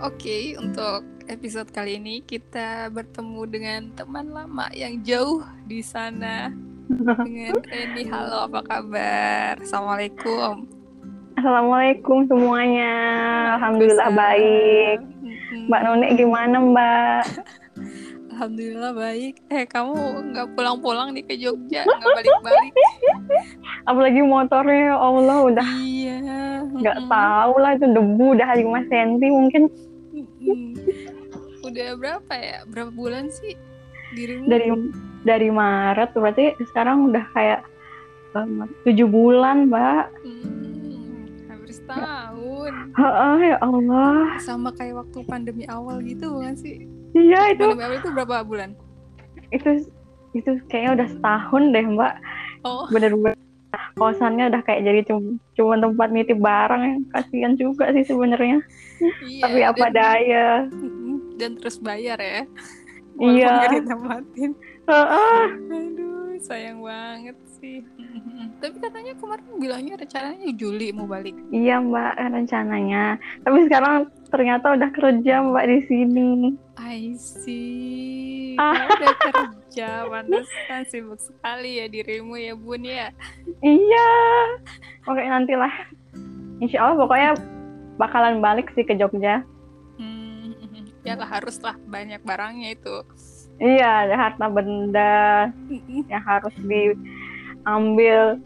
Oke, untuk episode kali ini kita bertemu dengan teman lama yang jauh di sana dengan Reni. Halo, apa kabar? Assalamualaikum. Assalamualaikum semuanya. Alhamdulillah baik. Mbak Nuni gimana Mbak? Alhamdulillah baik. Eh kamu nggak pulang-pulang nih ke Jogja, nggak balik-balik? Apalagi motornya, ya Allah udah Iya. nggak mm-mm. tahu lah itu debu udah 5 cm mungkin. Udah berapa ya? Berapa bulan sih dirimu? dari dari Maret berarti sekarang udah kayak um, tujuh bulan Mbak. Hmm, hampir setahun. Heeh, ya Allah. Sama kayak waktu pandemi awal gitu bukan sih? Iya itu Pandemi awal itu berapa bulan? itu itu kayaknya udah setahun deh Mbak. Oh, Bener-bener kosannya udah kayak jadi cuma cuma tempat nitip barang kasihan juga sih sebenarnya. iya. Tapi apa daya. Dan terus bayar ya. Iya. Nggak ditempatin. Heeh. Aduh, sayang banget sih. Tapi katanya kemarin bilangnya rencananya Juli mau balik. Iya Mbak rencananya. Tapi sekarang ternyata udah kerja Mbak di sini. I see. Ah. Udah kerja, pantesan sibuk sekali ya dirimu ya bun ya. Iya. Oke nantilah. Insya Allah pokoknya bakalan balik sih ke Jogja. Ya lah harus lah banyak barangnya itu. Iya ada harta benda yang harus diambil.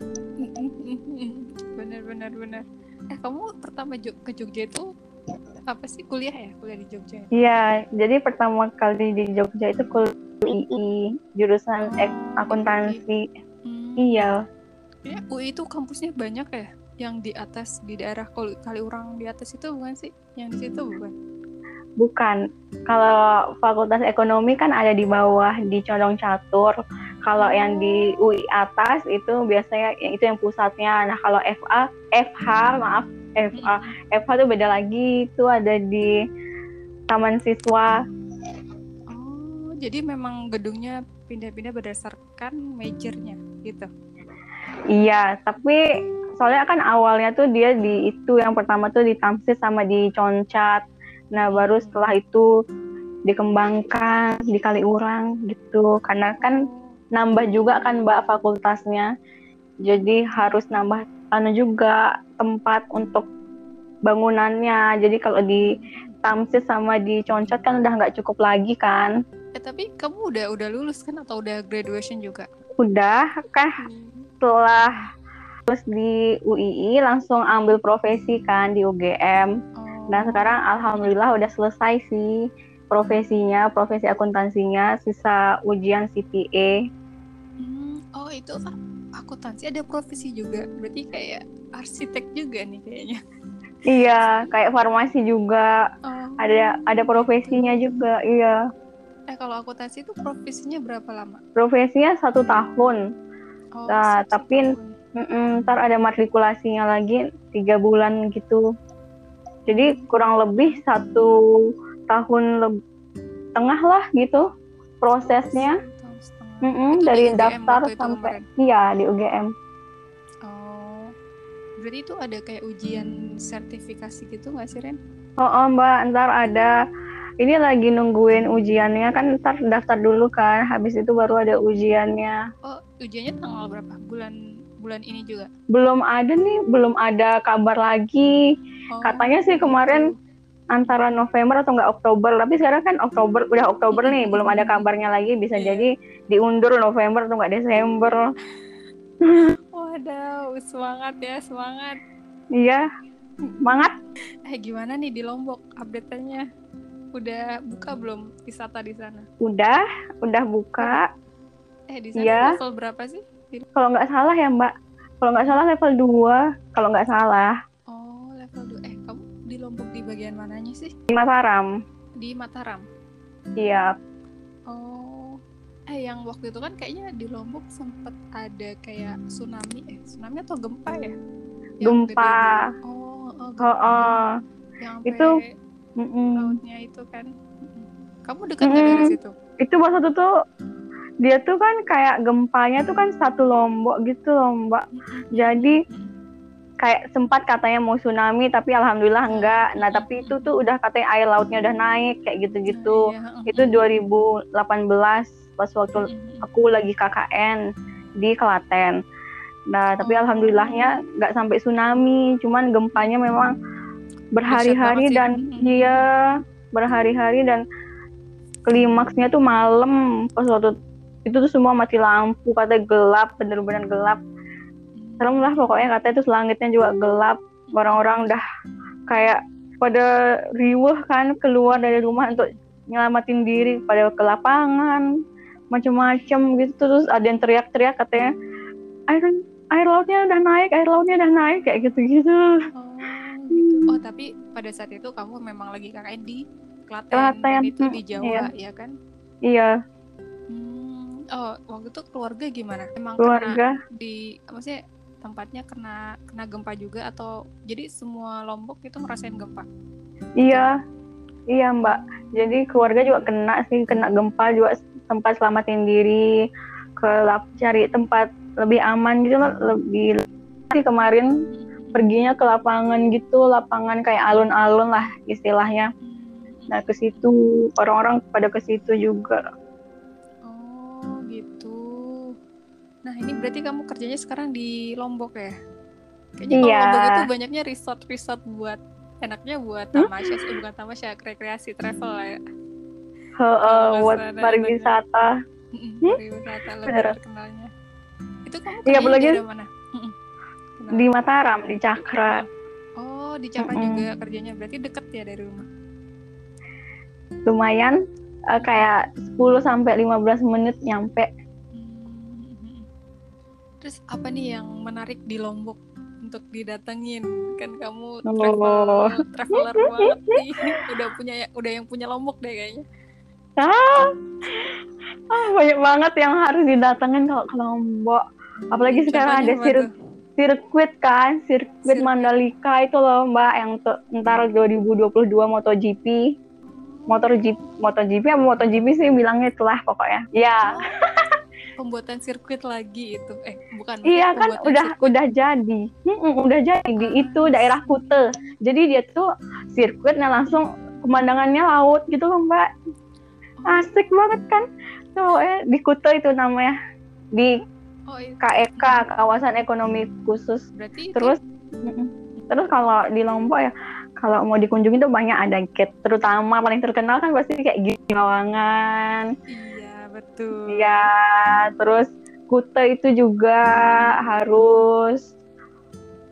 bener bener bener. Eh kamu pertama ke Jogja itu apa sih kuliah ya? Kuliah di Jogja. ya? Iya jadi pertama kali di Jogja itu kuliah UI jurusan Oh, akuntansi. Hmm. Iya. Ya, UI itu kampusnya banyak ya? Yang di atas di daerah Kali Kaliurang di atas itu bukan sih? Yang di situ bukan? Bukan. Kalau Fakultas Ekonomi kan ada di bawah di Condong Catur. Kalau yang di UI atas itu biasanya yang itu yang pusatnya. Nah, kalau FA, FH, maaf, FA, FH itu beda lagi. Itu ada di Taman Siswa. Oh, jadi memang gedungnya pindah-pindah berdasarkan majornya gitu. Iya, tapi soalnya kan awalnya tuh dia di itu yang pertama tuh di Tamsis sama di Concat. Nah, baru setelah itu dikembangkan di Kaliurang gitu. Karena kan nambah juga kan Mbak fakultasnya. Jadi harus nambah anu juga tempat untuk bangunannya. Jadi kalau di Tamsis sama di Concat kan udah nggak cukup lagi kan. Eh tapi kamu udah udah lulus kan atau udah graduation juga? Udah kah setelah terus di UII langsung ambil profesi kan di UGM. Nah sekarang alhamdulillah udah selesai sih profesinya, profesi akuntansinya, sisa ujian CPA. Hmm, oh itu akuntansi ada profesi juga. Berarti kayak arsitek juga nih kayaknya. Iya, kayak farmasi juga Oh. ada ada profesinya juga. Iya, Eh kalau akuntansi itu profesinya berapa lama? profesinya satu tahun. Oh, Nah, satu tapi- tahun. Ntar ada matrikulasinya lagi tiga bulan gitu. Jadi kurang lebih satu tahun leb- tengah lah gitu prosesnya. Itu di dari UGM daftar sampai kemarin? iya di UGM. Oh, berarti itu ada kayak ujian sertifikasi gitu nggak sih Ren? Oh, oh, Mbak, ntar ada ini lagi nungguin ujiannya kan ntar daftar dulu kan. Habis itu baru ada ujiannya. Oh, ujiannya tanggal berapa? Bulan bulan ini juga? Belum ada nih, belum ada kabar lagi. Oh, Katanya sih kemarin antara November atau enggak Oktober tapi sekarang kan Oktober udah Oktober nih belum ada kabarnya lagi bisa Iya. jadi diundur November atau enggak Desember Waduh, semangat ya, semangat. iya semangat Eh, gimana nih di Lombok update-nya? Udah buka belum wisata di sana? udah udah buka Eh, di sana Iya. level berapa sih? Kalau nggak salah ya Mbak kalau nggak salah level 2 kalau nggak salah Oh, level 2. Eh, kamu di Lombok di bagian mananya sih? di Mataram Di Mataram. iya Oh. Eh, yang waktu itu kan kayaknya di Lombok sempet ada kayak tsunami. Eh, tsunami atau gempa ya? Yang Gempa. Oh, oh, oh, gempa. oh. Yang Itu, Mm-mm. lautnya itu kan. Kamu dekat nggak dari Mm. situ? itu pas itu tuh dia tuh kan kayak gempanya tuh kan satu lombok gitu loh mbak jadi kayak sempat katanya mau tsunami tapi alhamdulillah enggak. Nah, tapi itu tuh udah katanya air lautnya udah naik kayak gitu-gitu. Nah, iya. Itu 2018 pas waktu aku lagi KKN di Klaten. Nah, tapi Oh. alhamdulillahnya nggak sampai tsunami, cuman gempanya memang berhari-hari dan iya berhari-hari dan klimaksnya tuh malam pas waktu itu tuh semua mati lampu katanya gelap bener-bener gelap. Serem lah pokoknya katanya tuh langitnya juga gelap. Orang-orang udah kayak pada riuh kan keluar dari rumah untuk nyelamatin diri pada ke lapangan macem-macem gitu. Terus ada yang teriak-teriak katanya air air lautnya udah naik air lautnya udah naik kayak gitu-gitu. Oh, gitu. Oh, tapi pada saat itu kamu memang lagi KKN di Klaten, Klaten, itu di hmm, Jawa, ya kan? iya oh, waktu itu keluarga gimana? Emang keluarga. di maksudnya tempatnya kena kena gempa juga atau jadi semua Lombok itu ngerasain gempa? iya. Iya mbak. Jadi keluarga juga kena sih kena gempa juga sempat selamatin diri ke lap- cari tempat lebih aman gitu loh lebih sih kemarin perginya ke lapangan gitu lapangan kayak alun-alun lah istilahnya. Nah ke situ orang-orang pada ke situ juga ini berarti kamu kerjanya sekarang di Lombok ya? Kayaknya kalau Iya. Lombok itu banyaknya resort-resort buat enaknya buat tamasya, eh, bukan tamasya, rekreasi, travel lah ya. Heeh, Kalau buat sana pariwisata Hmm? Pariwisata lebih Bener. terkenalnya. Itu kamu Iya, kerjanya di apalagi- daerah mana? Kenapa? di Mataram di Cakra Oh, di Cakra Mm-mm. juga kerjanya. Berarti deket ya dari rumah. lumayan eh, kayak 10 sampai 15 menit nyampe Hmm. Terus apa nih yang menarik di Lombok untuk didatengin? Kan kamu Oh. travel, traveler banget nih. Udah punya udah yang punya Lombok deh kayaknya. ah, ah, banyak banget yang harus didatengin kalau ke Lombok apalagi sekarang Contohnya ada apa sir tuh? sirkuit kan sirkuit Sirkuit. Mandalika itu loh mbak yang ntar 2022 MotoGP motor Jeep MotoGP apa MotoGP sih bilangnya itulah pokoknya ya Pembuatan sirkuit lagi itu. Eh, bukan. iya kan udah sirkuit. udah jadi Mm-mm, udah jadi di itu daerah Kute jadi dia tuh sirkuitnya langsung pemandangannya laut gitu loh mbak asik banget kan tuh eh, di Kute itu namanya di Oh, itu. KEK kawasan ekonomi khusus Berarti itu terus mm-mm. terus kalau di Lombok ya kalau mau dikunjungi tuh banyak ada gate terutama paling terkenal kan pasti kayak Gili Trawangan iya, betul. ya terus Kute itu juga harus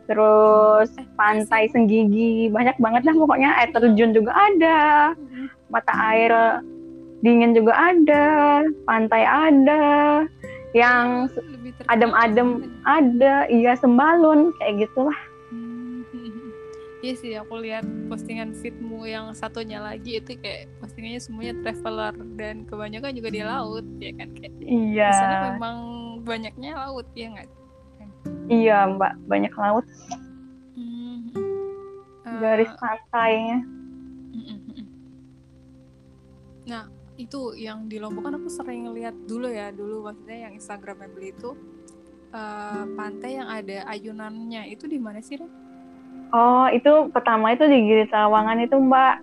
terus Eh, pantai Senggigi banyak banget lah pokoknya air terjun juga ada mata air dingin juga ada pantai ada yang adem-adem ada iya sembalun kayak gitulah. Iya sih, aku lihat postingan feedmu yang satunya lagi itu kayak postingannya semuanya traveler dan kebanyakan juga di laut ya kan kayak di iya sana memang banyaknya laut ya nggak? iya mbak banyak laut Hmm. Eh, garis pantainya mm, mm. Nah itu yang di Lombok kan aku sering lihat dulu ya dulu maksudnya yang Instagramnya beli itu eh, pantai yang ada ayunannya itu di mana sih? Ren? Oh itu pertama itu di Gili Trawangan itu mbak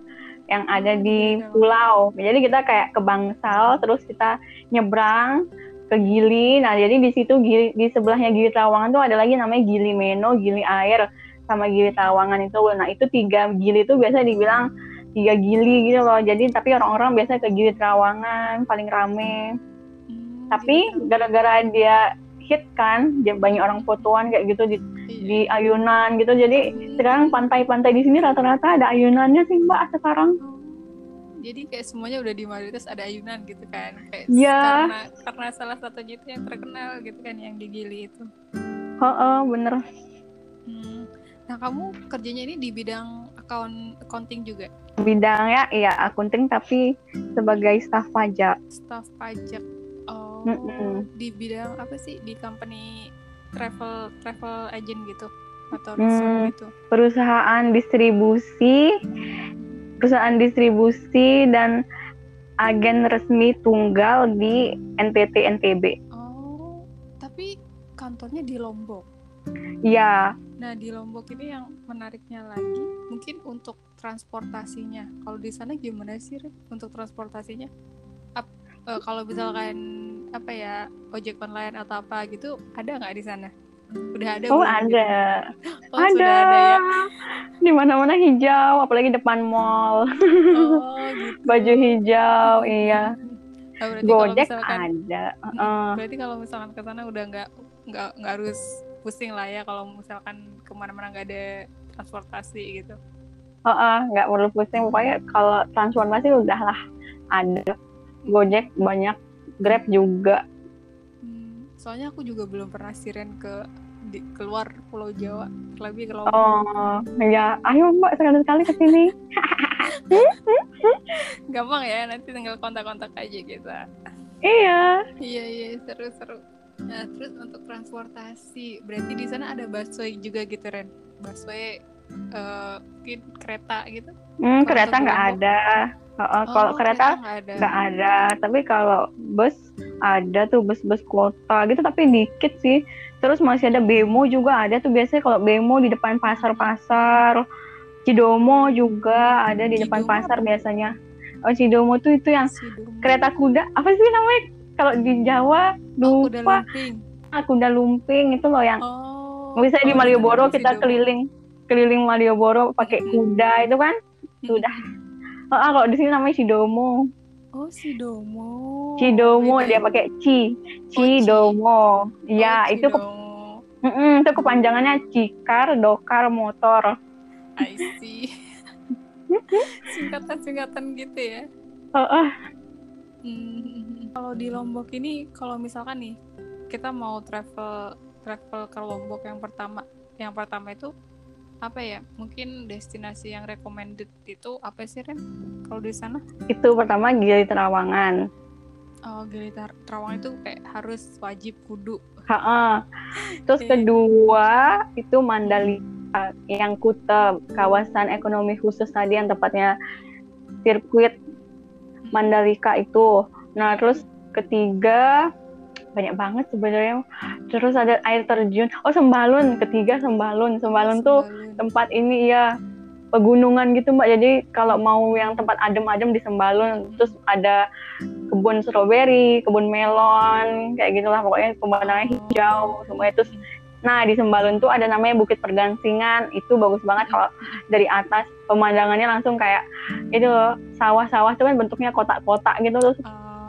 yang ada di pulau. Jadi kita kayak ke Bangsal terus kita nyebrang ke Gili. Nah jadi di situ Gili, di sebelahnya Gili Trawangan tuh ada lagi namanya Gili Meno Gili Air sama Gili Trawangan itu. Nah itu tiga Gili itu biasa dibilang tiga Gili gitu loh. Jadi tapi orang-orang biasa ke Gili Trawangan paling rame. Hmm, tapi gara-gara dia hit kan banyak orang fotoan kayak gitu di. Di ayunan gitu jadi sekarang pantai-pantai di sini rata-rata ada ayunannya sih mbak sekarang Oh, Jadi kayak semuanya udah di mayoritas ada ayunan gitu kan. Kayak Iya. karena karena salah satunya itu yang terkenal gitu kan yang di Gili itu. Heeh, bener Hmm. Nah, kamu kerjanya ini di bidang account accounting juga, bidangnya iya akunting tapi sebagai staf pajak staff pajak. Oh, Mm-mm. di bidang apa sih? Di company travel travel agent gitu atau Hmm. gitu. perusahaan distribusi perusahaan distribusi dan agen resmi tunggal di NTT NTB Oh, tapi kantornya di Lombok. ya Nah di Lombok ini yang menariknya lagi mungkin untuk transportasinya. Kalau di sana gimana sih Rin, untuk transportasinya? Uh, kalau misalkan apa ya ojek online atau apa gitu ada nggak di sana? Udah ada? Oh ada, oh, ada. Sudah ada ya. Di mana-mana hijau, apalagi depan mall. Oh gitu. Baju hijau, iya. Oh, kalau Gojek misalkan, ada. Uh, berarti kalau misalkan ke sana udah nggak nggak nggak harus pusing lah ya kalau misalkan ke mana-mana nggak ada transportasi gitu. uh, uh, nggak perlu pusing. Pokoknya kalau transportasi udahlah ada. Gojek banyak, Grab juga. Hmm, soalnya aku juga belum pernah siren ke di, keluar Pulau Jawa, terlebih ke Lombok. Oh, ya, ayo mbak sekali-sekali ke sini. Gampang ya, nanti tinggal kontak-kontak aja kita. Iya. Iya iya seru-seru. Nah terus untuk transportasi, berarti di sana ada busway juga gitu Ren? Busway eh, mungkin kereta gitu? Hmm, kereta ke nggak ada. Uh, kalau Oh, kereta nggak ada. ada. Tapi kalau bus ada tuh bus-bus kota gitu, tapi dikit sih. Terus masih ada bemo juga ada tuh biasanya kalau bemo di depan pasar-pasar. Cidomo juga ada di depan Cidomo pasar apa? biasanya. Oh, Cidomo tuh itu yang Sidomu. kereta kuda. Apa sih namanya? Kalau di Jawa Oh, kuda lupa. lumping. Ah, kuda lumping itu loh yang Oh. Di oh, Malioboro itu kita Sidomu. keliling keliling Malioboro pakai kuda itu kan sudah. Oh, ah, kalau di sini namanya Cidomo. Oh, Sidomo. Cidomo Beda dia pakai Ci. Ci. Cidomo. Iya, Oh, itu ke, Cidomo. Mm-mm, itu kepanjangannya Cikar Dokar Motor. I see. Singkatan-singkatan gitu ya. Oh, oh. Hmm, Kalau di Lombok ini, kalau misalkan nih kita mau travel travel ke Lombok yang pertama, yang pertama itu apa ya? Mungkin destinasi yang recommended itu apa sih Ren? Kalau di sana? Itu pertama Gili Terawangan. Oh, Gili Trawangan itu kayak harus wajib kudu. Ha-ha. Terus Oke. kedua itu Mandalika yang Kuta, kawasan ekonomi khusus tadi yang tepatnya sirkuit Mandalika itu. Nah, terus ketiga banyak banget sebenarnya. Terus ada air terjun. Oh, Sembalun. Ketiga Sembalun. Sembalun tuh tempat ini ya pegunungan gitu mbak jadi kalau mau yang tempat adem-adem di Sembalun terus ada kebun stroberi kebun melon kayak gitulah pokoknya pemandangannya hijau semuanya terus nah di Sembalun tuh ada namanya Bukit Pergansingan itu bagus banget kalau dari atas pemandangannya langsung kayak itu loh sawah-sawah tuh kan bentuknya kotak-kotak gitu terus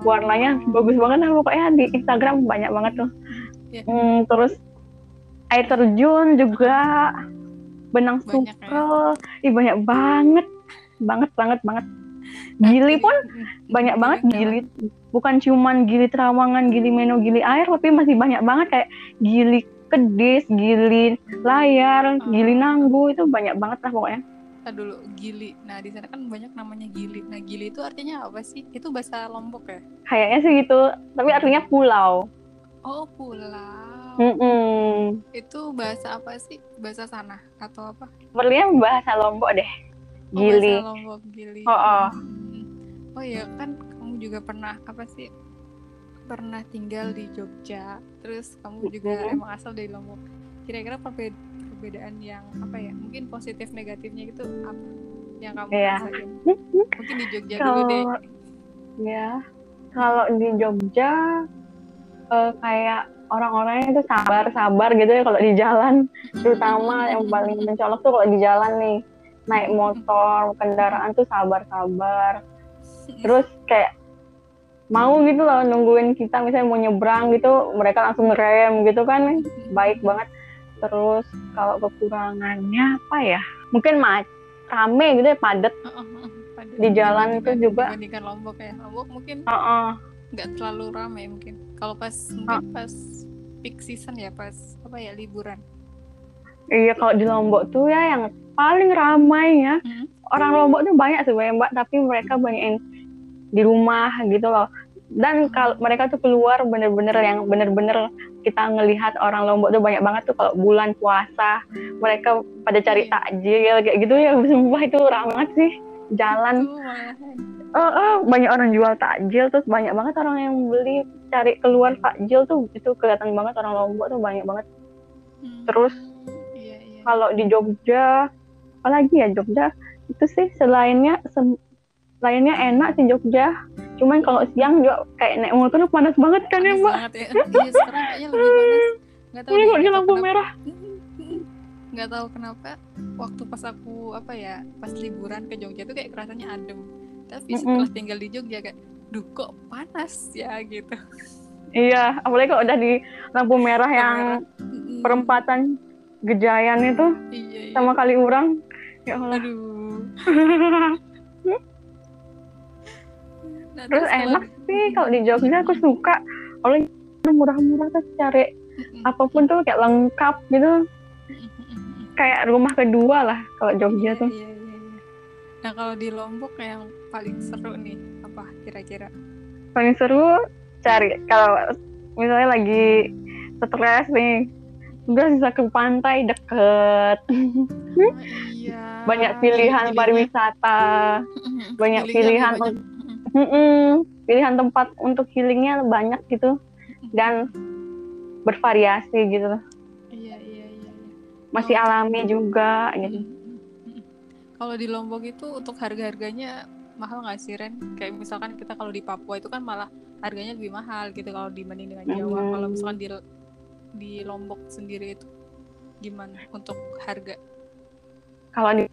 Oh. warnanya bagus banget lah pokoknya di Instagram banyak banget tuh Iya. Hmm, terus air terjun juga benang Banyak ya. ih banyak banget banget banget banget gili pun banyak banget gili bukan cuman gili terawangan gili meno gili air tapi masih banyak banget kayak gili kedis gili layar gili Oh. nanggu itu banyak banget lah pokoknya Ntar dulu gili. Nah di sana kan banyak namanya gili. Nah gili itu artinya apa sih? Itu bahasa Lombok ya? kayaknya sih gitu tapi artinya pulau Oh pulau. Mm-mm. Itu bahasa apa sih? Bahasa sana atau apa? sepertinya bahasa lombok deh Oh, gili bahasa Lombok gili. Oh, oh. Hmm. Oh ya kan kamu juga pernah apa sih? Pernah tinggal di Jogja. Terus kamu juga Mhm. emang asal dari Lombok. Kira-kira perbe- perbedaan yang apa ya? Mungkin positif negatifnya gitu apa? Yang kamu Iya. rasain? Mungkin di Jogja dulu deh. Ya kalau di Jogja eh, kayak orang-orangnya itu sabar-sabar gitu ya kalau di jalan. Terutama yang paling mencolok tuh kalau di jalan nih. Naik motor kendaraan tuh sabar-sabar. Terus kayak mau gitu loh nungguin kita misalnya mau nyebrang gitu mereka langsung ngerem gitu kan. Baik banget. Terus kalau kekurangannya apa ya? Mungkin ma- rame gitu ya padat. Pada- Di jalan itu dibandingkan- juga. dibandingkan Lombok ya. Lombok mungkin Heeh. Nggak terlalu ramai mungkin. Kalau pas mungkin pas peak season ya pas apa ya liburan. Iya kalau di Lombok tuh ya yang paling ramai ya Hmm. orang Lombok tuh banyak sebenarnya mbak tapi mereka banyak yang di rumah gitu loh. Dan kalau mereka tuh keluar bener-bener yang bener-bener kita ngelihat orang Lombok tuh banyak banget tuh kalau bulan puasa mereka pada cari Iya. takjil kayak gitu ya sumpah itu ramai banget sih jalan Eh, eh, banyak orang jual takjil terus banyak banget orang yang beli cari keluar takjil tuh itu kelihatan banget orang Lombok tuh banyak banget Hmm. Terus? iya iya kalau di Jogja apalagi ya Jogja itu sih selainnya se- lainnya enak sih Jogja cuman kalau siang juga kayak naik motor panas banget kan ya Panas mbak banget ya. Iya sekarang kayaknya lebih panas. Nggak tahu ini deh, kok di nggak tahu lampu kenapa. merah Nggak tahu kenapa waktu pas aku apa ya pas liburan ke Jogja tuh kayak kerasanya adem. Tapi setelah tinggal di Jogja kayak duh kok panas ya gitu. iya apalagi kalau udah di lampu merah yang Mm-mm. perempatan Gejayan itu Iya, iya. sama Kaliurang ya Allah Aduh. Nah, terus kalau- enak sih kalau di Jogja aku suka kalau murah-murah tuh cari apa pun tuh kayak lengkap gitu kayak rumah kedua lah kalau Jogja Iya, tuh iya. Nah kalau di Lombok yang paling seru nih apa kira-kira? paling seru cari kalau misalnya lagi stres nih udah bisa ke pantai deket Oh, iya. banyak pilihan Pilih-pilihnya. pariwisata banyak pilihan banyak. untuk- Mm-mm, pilihan tempat untuk healingnya banyak gitu dan bervariasi gitu Iya iya iya. iya. masih Oh. alami juga gitu. Kalau di Lombok itu untuk harga-harganya mahal nggak sih Ren? Kayak misalkan kita kalau di Papua itu kan malah harganya lebih mahal gitu kalau dibanding dengan Jawa. Mhm. Kalau misalkan di di Lombok sendiri itu gimana untuk harga? kalau di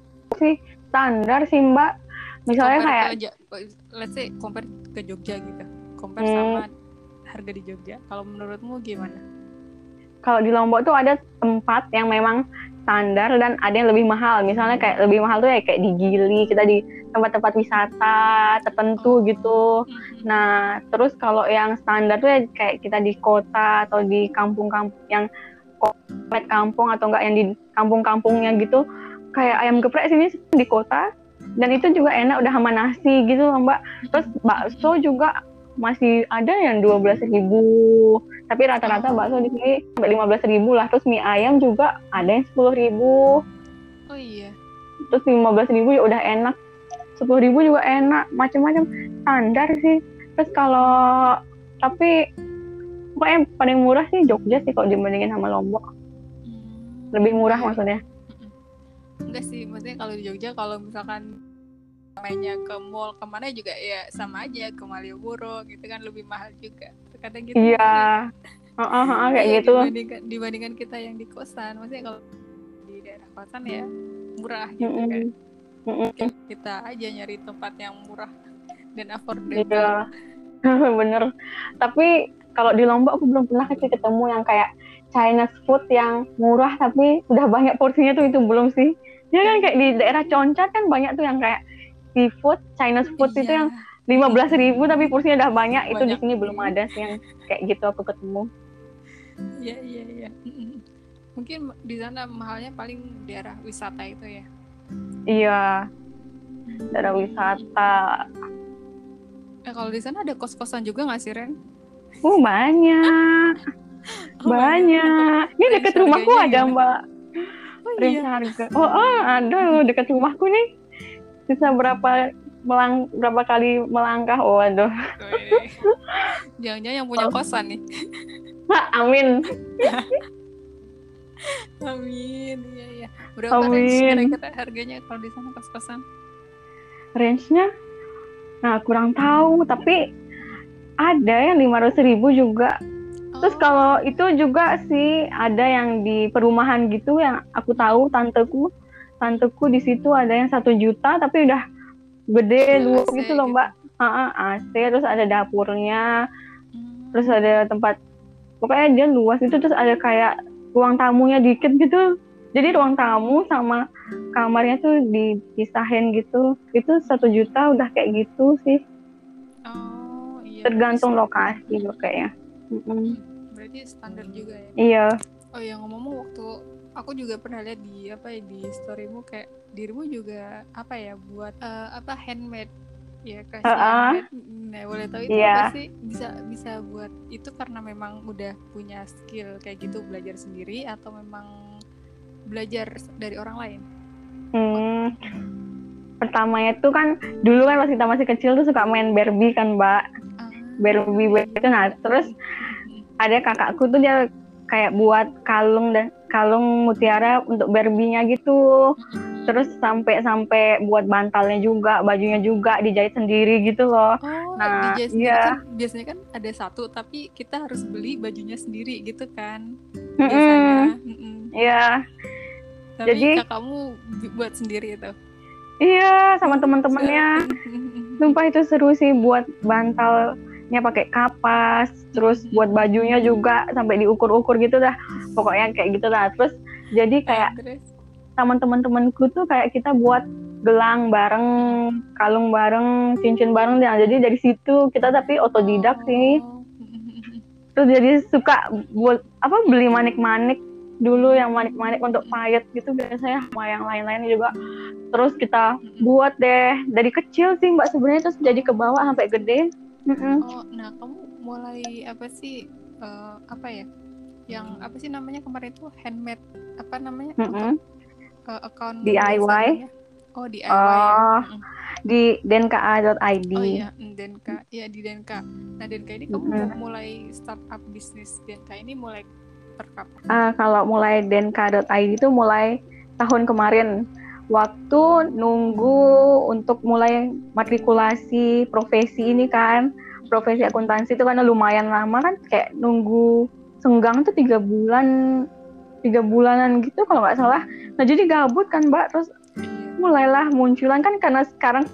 sih standar sih mbak misalnya Compare kayak ke let's say compare ke Jogja gitu. Compare Hmm. sama harga di Jogja. Kalau menurutmu gimana? kalau di Lombok tuh ada tempat yang memang standar dan ada yang lebih mahal. Misalnya kayak lebih mahal tuh ya kayak di Gili, kita di tempat-tempat wisata tertentu Oh. gitu. Mhm. Nah, terus kalau yang standar tuh ya kayak kita di kota atau di kampung-kampung yang komplek kampung atau enggak yang di kampung-kampungnya gitu, kayak ayam geprek sini di kota dan itu juga enak udah sama nasi gitu loh, Mbak. Terus bakso juga masih ada yang 12.000 ribu tapi rata-rata bakso di sini sampai 15.000 ribu lah. Terus mie ayam juga ada yang 10.000 ribu. Oh iya. terus 15.000 ribu ya udah enak. 10.000 ribu juga enak. Macam-macam standar sih. Terus kalau tapi pokoknya paling murah sih Jogja sih kalau dibandingin sama Lombok. Hmm. lebih murah maksudnya. Enggak sih, maksudnya kalau di Jogja kalau misalkan mainnya ke mall ke mana juga ya sama aja ke Malioboro gitu kan lebih mahal juga. Terkadang gitu. iya Heeh, heeh, kayak Iya, gitu Dibandingkan, dibandingkan kita yang di kosan, maksudnya kalau di daerah kosan ya murah gitu Mm-mm. kan. Mm-mm. Kita aja nyari tempat yang murah dan affordable. Iya, bener. Tapi kalau di Lombok aku belum pernah sih ketemu yang kayak Chinese food yang murah tapi udah banyak porsinya tuh itu belum sih. Ya kan kayak di daerah Concat kan banyak tuh yang kayak seafood, Chinese food itu Iya. yang lima belas ribu tapi porsinya udah banyak. Itu di Banyak. sini belum ada sih yang kayak gitu aku ketemu. Iya iya iya. Mungkin di sana mahalnya paling daerah wisata itu ya. Iya, daerah wisata. Eh kalau di sana ada kos-kosan juga nggak sih Ren? Uh banyak, Oh, banyak. Ini Range deket rumahku ada mbak. Oh iya. harga. Oh, ah, ada loh dekat rumahku nih. Bisa berapa melang berapa kali melangkah. Oh, aduh. Wih. Jangan-jangan yang punya kosan nih. Amin. Amin. Iya iya. Berapa range Amin. kira-kira harganya kalau di sana kos-kosan? Range-nya nah kurang tahu, tapi ada yang 500 ribu juga. Terus Oh, kalau itu juga sih ada yang di perumahan gitu yang aku tahu tanteku, tanteku di situ ada yang satu juta tapi udah gede Iya, luas AC gitu loh gitu. mbak. Ah, ah, AC terus ada dapurnya, hmm. terus ada tempat pokoknya dia luas itu terus ada kayak ruang tamunya dikit gitu jadi ruang tamu sama kamarnya tuh dipisahin gitu itu satu juta udah kayak gitu sih Oh iya. tergantung berarti- lokasi loh kayaknya Mm-mm. Hmm, Berarti standar juga ya. iya Oh ya ngomong waktu aku juga pernah lihat di apa ya di storymu kayak dirimu juga apa ya buat eh, apa handmade ya kasih Uh-uh. handmade. Nah boleh tahu itu Iya. apa sih bisa bisa buat itu karena memang udah punya skill kayak gitu belajar sendiri atau memang belajar dari orang lain? Hmm. pertamanya tuh kan dulu kan pas kita masih kecil tuh suka main Barbie kan mbak Ah. Barbie Barbie itu nah terus ada kakakku tuh dia kayak buat kalung dan kalung mutiara untuk Barbie-nya gitu. Terus sampai sampai buat bantalnya juga, bajunya juga dijahit sendiri gitu loh. Oh, Nah, dijahit iya. kan biasanya kan ada satu tapi kita harus beli bajunya sendiri gitu kan. Biasanya. Mm-mm. Iya, Tapi Jadi- bi- buat sendiri itu. iya sama teman-temannya. Sumpah itu seru sih buat bantalnya pakai kapas, terus buat bajunya juga sampai diukur-ukur gitu dah. Pokoknya kayak gitu lah. Terus jadi kayak Terus, sama teman-temanku tuh kayak kita buat gelang bareng, kalung bareng, cincin bareng. Ya. Jadi dari situ kita tapi otodidak sih. Oh. Terus jadi suka buat apa beli manik-manik dulu yang manik-manik untuk payet gitu biasanya sama yang lain-lain juga. Terus kita buat deh dari kecil sih mbak sebenarnya terus jadi ke bawah sampai gede. Mm-mm. Oh, nah kamu mulai apa sih eh, apa ya? Yang apa sih namanya kemarin itu handmade apa namanya? Untuk, eh, account DIY? Oh, DIY ya. Oh, Mm-mm. Di denka.id. Oh iya, mm, Denka. Iya di Denka. Nah, Denka ini kamu Mm-mm. mau mulai startup bisnis Denka ini mulai per kapan? Ah, kalau mulai denka.id itu mulai tahun kemarin waktu nunggu untuk mulai matrikulasi profesi ini kan. Profesi akuntansi itu karena lumayan lama kan kayak nunggu senggang tuh tiga bulan tiga bulanan gitu kalau nggak salah. Nah jadi gabut kan mbak. Terus Iya. mulailah munculan kan karena sekarang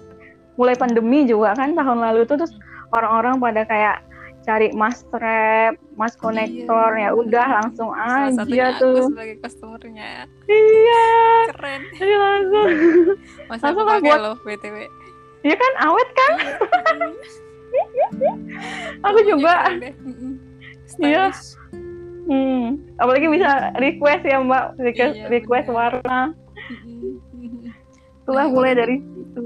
mulai pandemi juga kan tahun lalu tuh terus orang-orang pada kayak cari mas strap, mas konektor Iya. ya udah langsung Salah aja aku tuh. sebagai customernya. Iya, Keren. jadi langsung. Masa aku Langsung pakai buat- loh BTW. Ya kan awet kan? Aku juga. keren deh. Mm-mm. Iya. Hmm, apalagi bisa request ya Mbak, request, Iya, request bener. warna. Itulah Nah, mulai waktu- dari situ.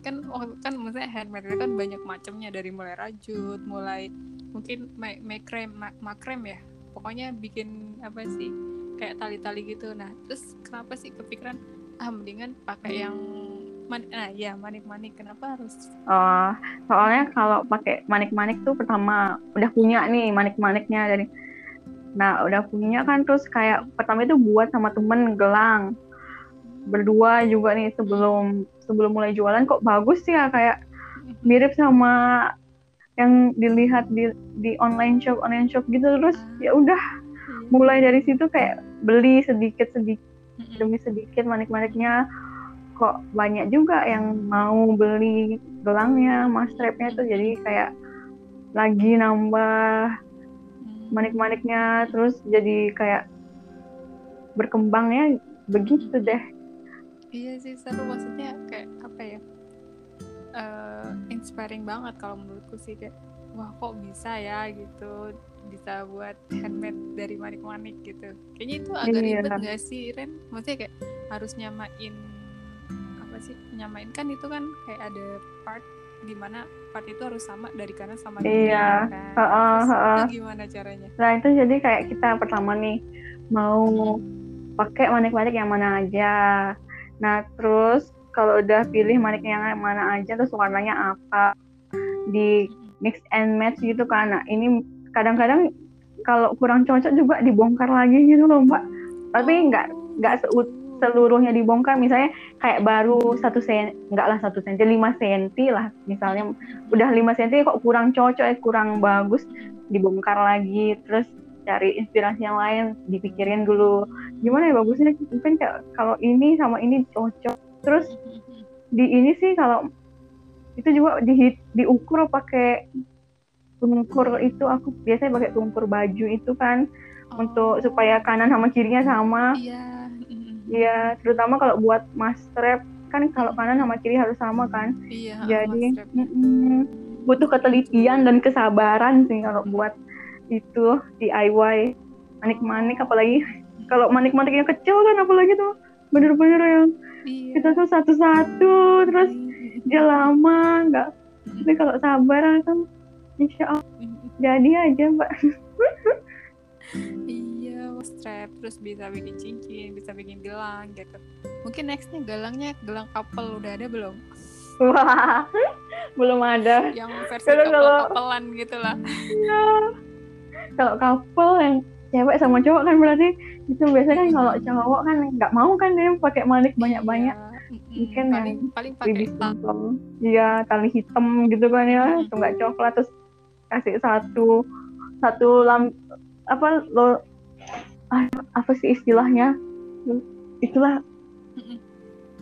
Kan waktu kan maksudnya handmade itu kan banyak macamnya dari mulai rajut mulai mungkin ma- makrem ma- makrem ya. Pokoknya bikin apa sih kayak tali-tali gitu. Nah terus kenapa sih kepikiran ah mendingan pakai yang man nah ya manik-manik kenapa harus? Oh, soalnya kalau pakai manik-manik tuh pertama udah punya nih manik-maniknya dari Nah, udah punya kan terus kayak pertama itu buat sama temen gelang. Berdua juga nih sebelum sebelum mulai jualan. Kok bagus sih ya kayak mirip sama yang dilihat di di online shop online shop gitu. Terus ya udah Iya. mulai dari situ kayak beli sedikit sedikit demi sedikit manik-maniknya. Kok banyak juga yang mau beli gelangnya mas strapnya tuh. Jadi kayak lagi nambah Mm. manik-maniknya terus jadi kayak berkembangnya begitu deh Iya sih seru maksudnya kayak apa ya eh inspiring banget kalau menurutku sih kayak wah kok bisa ya gitu bisa buat handmade dari manik-manik gitu kayaknya itu agak Iya. ribet nggak sih Ren maksudnya kayak harus nyamain apa sih nyamain kan itu kan kayak ada part di mana part itu harus sama dari kanan sama kiri Iya. kan Heeh, Terus heeh. itu gimana caranya nah itu jadi kayak kita pertama nih mau pakai manik-manik yang mana aja nah terus kalau udah pilih manik yang mana aja terus warnanya apa di mix and match gitu kan. Nah ini kadang-kadang kalau kurang cocok juga dibongkar lagi gitu loh mbak. Tapi nggak nggak seluruhnya dibongkar. Misalnya kayak baru satu sen enggak lah satu senti lima senti lah misalnya. Udah lima senti kok kurang cocok eh, kurang bagus dibongkar lagi. Terus cari inspirasi yang lain dipikirin dulu gimana ya bagusnya mungkin kayak kalau ini sama ini cocok. Terus di ini sih kalau itu juga di diukur pakai pengukur itu. Aku biasanya pakai pengukur baju itu kan untuk supaya kanan sama kirinya sama. Iya. Mm-mm. Iya, terutama kalau buat mas strap kan kalau kanan sama kiri harus sama kan. iya Jadi Rep. mm-mm, butuh ketelitian dan kesabaran sih kalau buat itu DIY manik-manik apalagi kalau manik-manik yang kecil kan apalagi tuh bener-bener yang iya kita tuh satu-satu terus Mm-mm. dia lama nggak tapi kalau sabar kan insya Allah jadi aja mbak Iya, strap terus bisa bikin cincin, bisa bikin gelang gitu. Mungkin nextnya gelangnya gelang couple udah ada belum? wah belum ada Yang versi Kalau- couple kalau- couple-an gitu lah. Iya. kalau couple yang cewek sama cowok kan berarti itu biasanya kan kalau cowok kan nggak mau kan dia pakai manik banyak-banyak. Iya, mm-mm. Mungkin paling paling pakai bibit tang hitam iya tali hitam gitu kan ya atau nggak coklat terus kasih satu satu lam apa lo ah, apa sih istilahnya? Itulah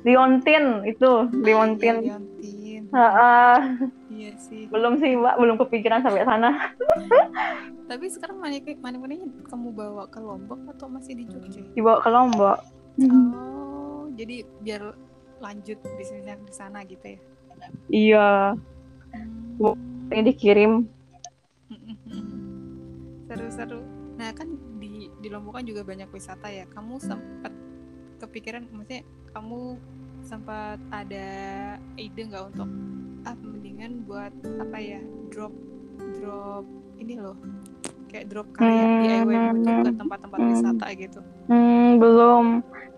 liontin itu Iya, liontin. Liontin. Iya sih. belum sih mbak belum kepikiran sampai sana Tapi sekarang manik manik maniknya kamu bawa ke Lombok atau masih di Jogja? dibawa ke Lombok Oh, jadi biar lanjut bisnisnya di sana gitu ya? iya Hmm. ini dikirim Seru-seru. Nah kan di di Lombok kan juga banyak wisata ya. Kamu sempat kepikiran, maksudnya kamu sempat ada ide nggak untuk ah mendingan buat apa ya drop drop ini loh kayak drop karya Hmm. DIY gitu ke tempat-tempat Hmm. wisata gitu. hmm, belum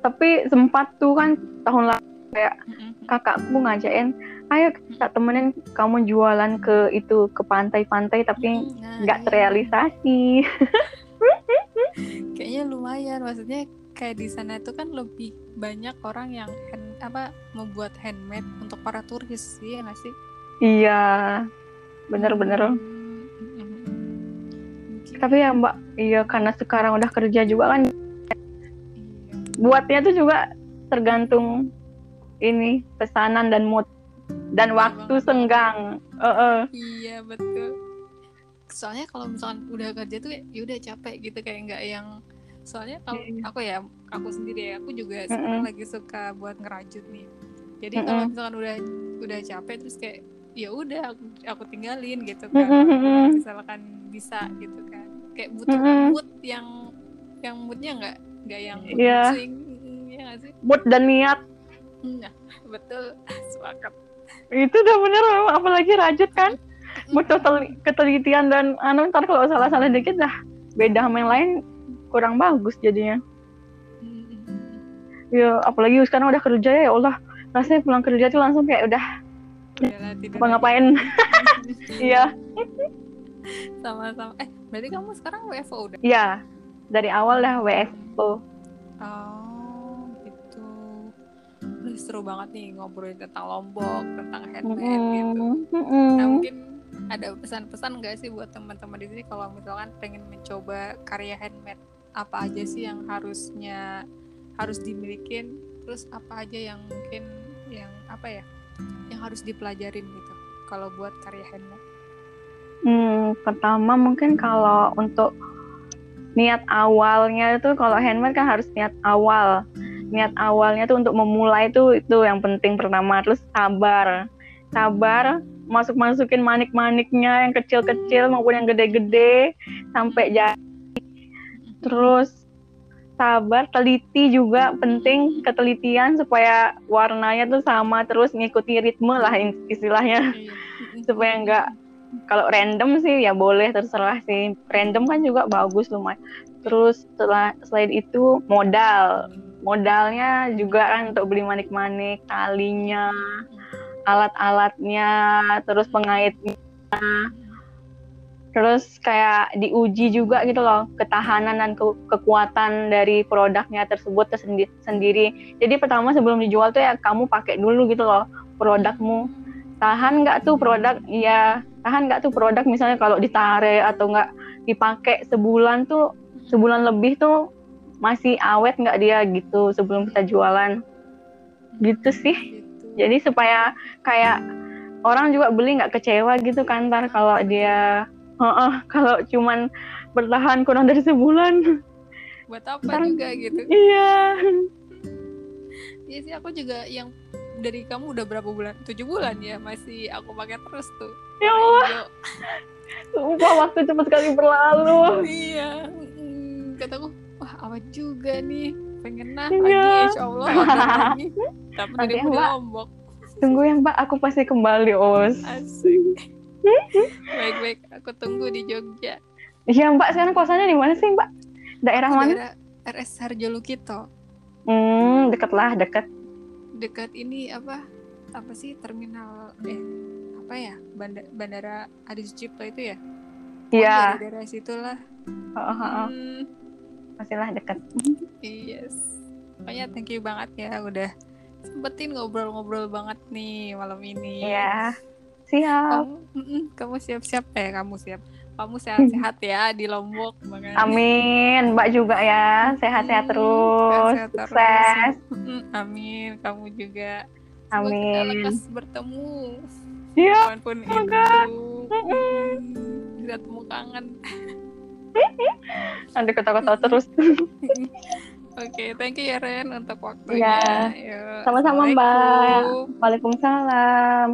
tapi sempat tuh kan tahun lalu Mm-mm. kakakku ngajakin ayo kita temenin kamu jualan ke itu ke pantai-pantai tapi Nah, nggak iya. terrealisasi Kayaknya lumayan, maksudnya kayak di sana itu kan lebih banyak orang yang hand, apa membuat handmade untuk para turis, iya nggak sih? iya bener-bener Hmm, mm, mm, mm. Mungkin- tapi ya mbak iya karena sekarang udah kerja juga kan iya. buatnya tuh juga tergantung ini pesanan dan mood dan Bener waktu banget. senggang Heeh. Iya betul. Soalnya kalau misalkan udah kerja tuh ya udah capek gitu kayak nggak yang soalnya kalau Iya. aku ya aku sendiri ya aku juga sekarang Mm-mm. lagi suka buat ngerajut nih. Jadi Mm-mm. kalau misalkan udah udah capek terus kayak ya udah aku, aku tinggalin gitu kan. Mm-mm. Misalkan bisa gitu kan. Kayak butuh Mm-mm. mood yang yang moodnya nggak nggak yang Iya. swing ya nggak sih? mood dan niat Nah, betul sepakat. itu udah bener memang apalagi rajut kan butuh tel- ketelitian dan anu ntar kalau salah-salah dikit dah beda sama yang lain kurang bagus jadinya. Mm-mm. ya apalagi sekarang udah kerja ya ya Allah. Rasanya pulang kerja tuh langsung kayak udah apa ngapain? Iya. Sama-sama. Eh berarti kamu sekarang WFO udah? Iya. Dari awal dah WFO oh gitu. Udah seru banget nih ngobrolin tentang Lombok tentang handmade Mm-mm. gitu. Mm-mm. nah mungkin ada pesan-pesan nggak sih buat teman-teman di sini kalau misalkan pengen mencoba karya handmade apa aja sih yang harusnya harus dimilikin terus apa aja yang mungkin yang apa ya yang harus dipelajarin gitu kalau buat karya handmade Hmm, pertama mungkin kalau untuk niat awalnya itu kalau handmade kan harus niat awal. Niat awalnya tuh untuk memulai itu itu yang penting pertama terus sabar. Sabar masuk-masukin manik-maniknya yang kecil-kecil maupun yang gede-gede sampai jadi. Terus sabar, teliti juga penting ketelitian supaya warnanya tuh sama terus ngikuti ritme lah istilahnya. Iya. supaya enggak kalau random sih ya boleh terserah sih. Random kan juga bagus lumayan. Terus setelah selain itu modal. Modalnya juga kan untuk beli manik-manik talinya alat-alatnya terus pengaitnya terus kayak diuji juga gitu loh ketahanan dan ke- kekuatan dari produknya tersebut tersendi- sendiri. Jadi pertama sebelum dijual tuh ya kamu pakai dulu gitu loh produkmu. Tahan nggak tuh produk? Ya tahan nggak tuh produk? Misalnya kalau ditarik atau nggak dipakai sebulan tuh sebulan lebih tuh masih awet nggak dia gitu sebelum kita jualan. Gitu sih. Gitu. jadi supaya kayak orang juga beli nggak kecewa gitu kan ntar kalau dia Heeh, kalau cuman bertahan kurang dari sebulan. Buat apa Ntar- juga gitu? iya. Iya sih aku juga yang dari kamu udah berapa bulan? Tujuh bulan ya masih aku pakai terus tuh. Ya Allah. Sumpah waktu cepat sekali berlalu. Iya mm, kataku wah awet juga nih pengen nah Iya. lagi insya Allah lagi tapi dari lombok. Tunggu ya mbak. Aku pasti kembali os. Asik baik baik aku tunggu di Jogja. Iya mbak sekarang kosannya di mana sih mbak? Daerah mana? Daerah RS Harjo Lukito. Hmm deket lah deket dekat ini apa? Apa sih terminal eh apa ya? Banda, bandara Adi Sucipto itu ya? Iya. dari daerah situlah. Heeh, heeh. Hmm, pastilah deket yes. Pokoknya thank you banget ya udah sempetin ngobrol-ngobrol banget nih malam ini. Iya, siap. kamu mm-mm, kamu siap-siap eh kamu siap kamu sehat-sehat ya di Lombok makanya. Amin, Mbak juga ya, sehat-sehat Hmm, terus, sehat-sehat terus. sukses. Mm, Amin, kamu juga. Semoga kita Amin. lekas bertemu. Iya, semoga. itu. Bisa temu kangen. nanti ketawa-ketawa terus. Oke, thank you ya Ren untuk waktunya. Yuk, Sama-sama, Mbak. Waalaikumsalam.